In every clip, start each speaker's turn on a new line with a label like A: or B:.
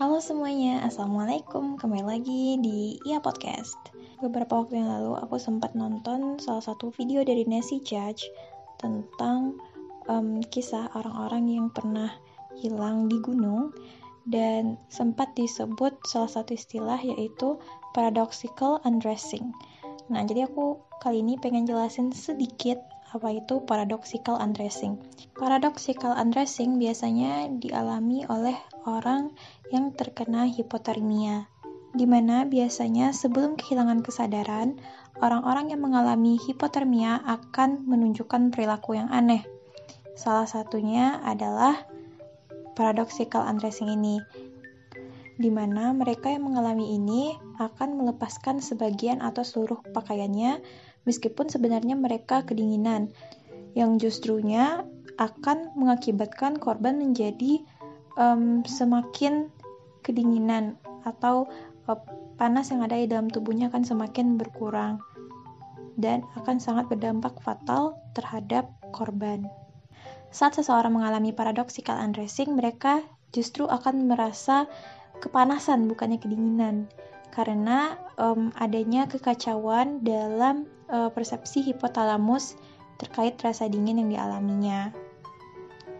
A: Halo semuanya, Assalamualaikum. Kembali lagi di Ia Podcast. Beberapa waktu yang lalu aku sempat nonton salah satu video dari Nancy Judge Tentang um, kisah orang-orang yang pernah hilang di gunung Dan sempat disebut salah satu istilah yaitu paradoxical undressing. Nah jadi aku kali ini pengen jelasin sedikit apa itu paradoxical undressing. Paradoxical undressing biasanya dialami oleh orang yang terkena hipotermia, di mana biasanya sebelum kehilangan kesadaran, orang-orang yang mengalami hipotermia akan menunjukkan perilaku yang aneh. Salah satunya adalah paradoxical undressing ini, di mana mereka yang mengalami ini akan melepaskan sebagian atau seluruh pakaiannya meskipun sebenarnya mereka kedinginan, yang justrunya akan mengakibatkan korban menjadi um, semakin kedinginan atau uh, panas yang ada di dalam tubuhnya akan semakin berkurang dan akan sangat berdampak fatal terhadap korban. Saat seseorang mengalami paradoxical undressing, mereka justru akan merasa kepanasan bukannya kedinginan karena um, adanya kekacauan dalam uh, persepsi hipotalamus terkait rasa dingin yang dialaminya.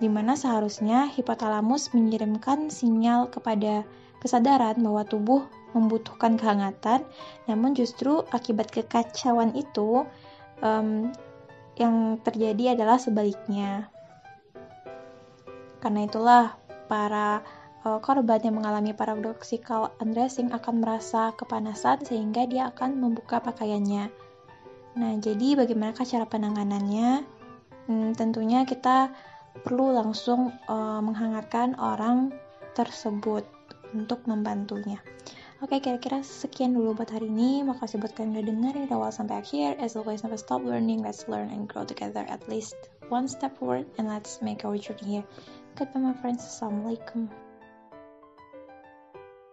A: Di mana seharusnya hipotalamus mengirimkan sinyal kepada kesadaran bahwa tubuh membutuhkan kehangatan, namun justru akibat kekacauan itu um, yang terjadi adalah sebaliknya. Karena itulah para korban yang mengalami paradoxical undressing akan merasa kepanasan sehingga dia akan membuka pakaiannya. Nah, jadi bagaimana cara penanganannya? Hmm, tentunya kita perlu langsung uh, menghangatkan orang tersebut untuk membantunya. Oke, kira-kira sekian dulu buat hari ini. Makasih buat kalian udah dengerin dari awal sampai akhir. As always, never stop learning. Let's learn and grow together at least one step forward and let's make our journey here. Goodbye, my friends. Assalamualaikum.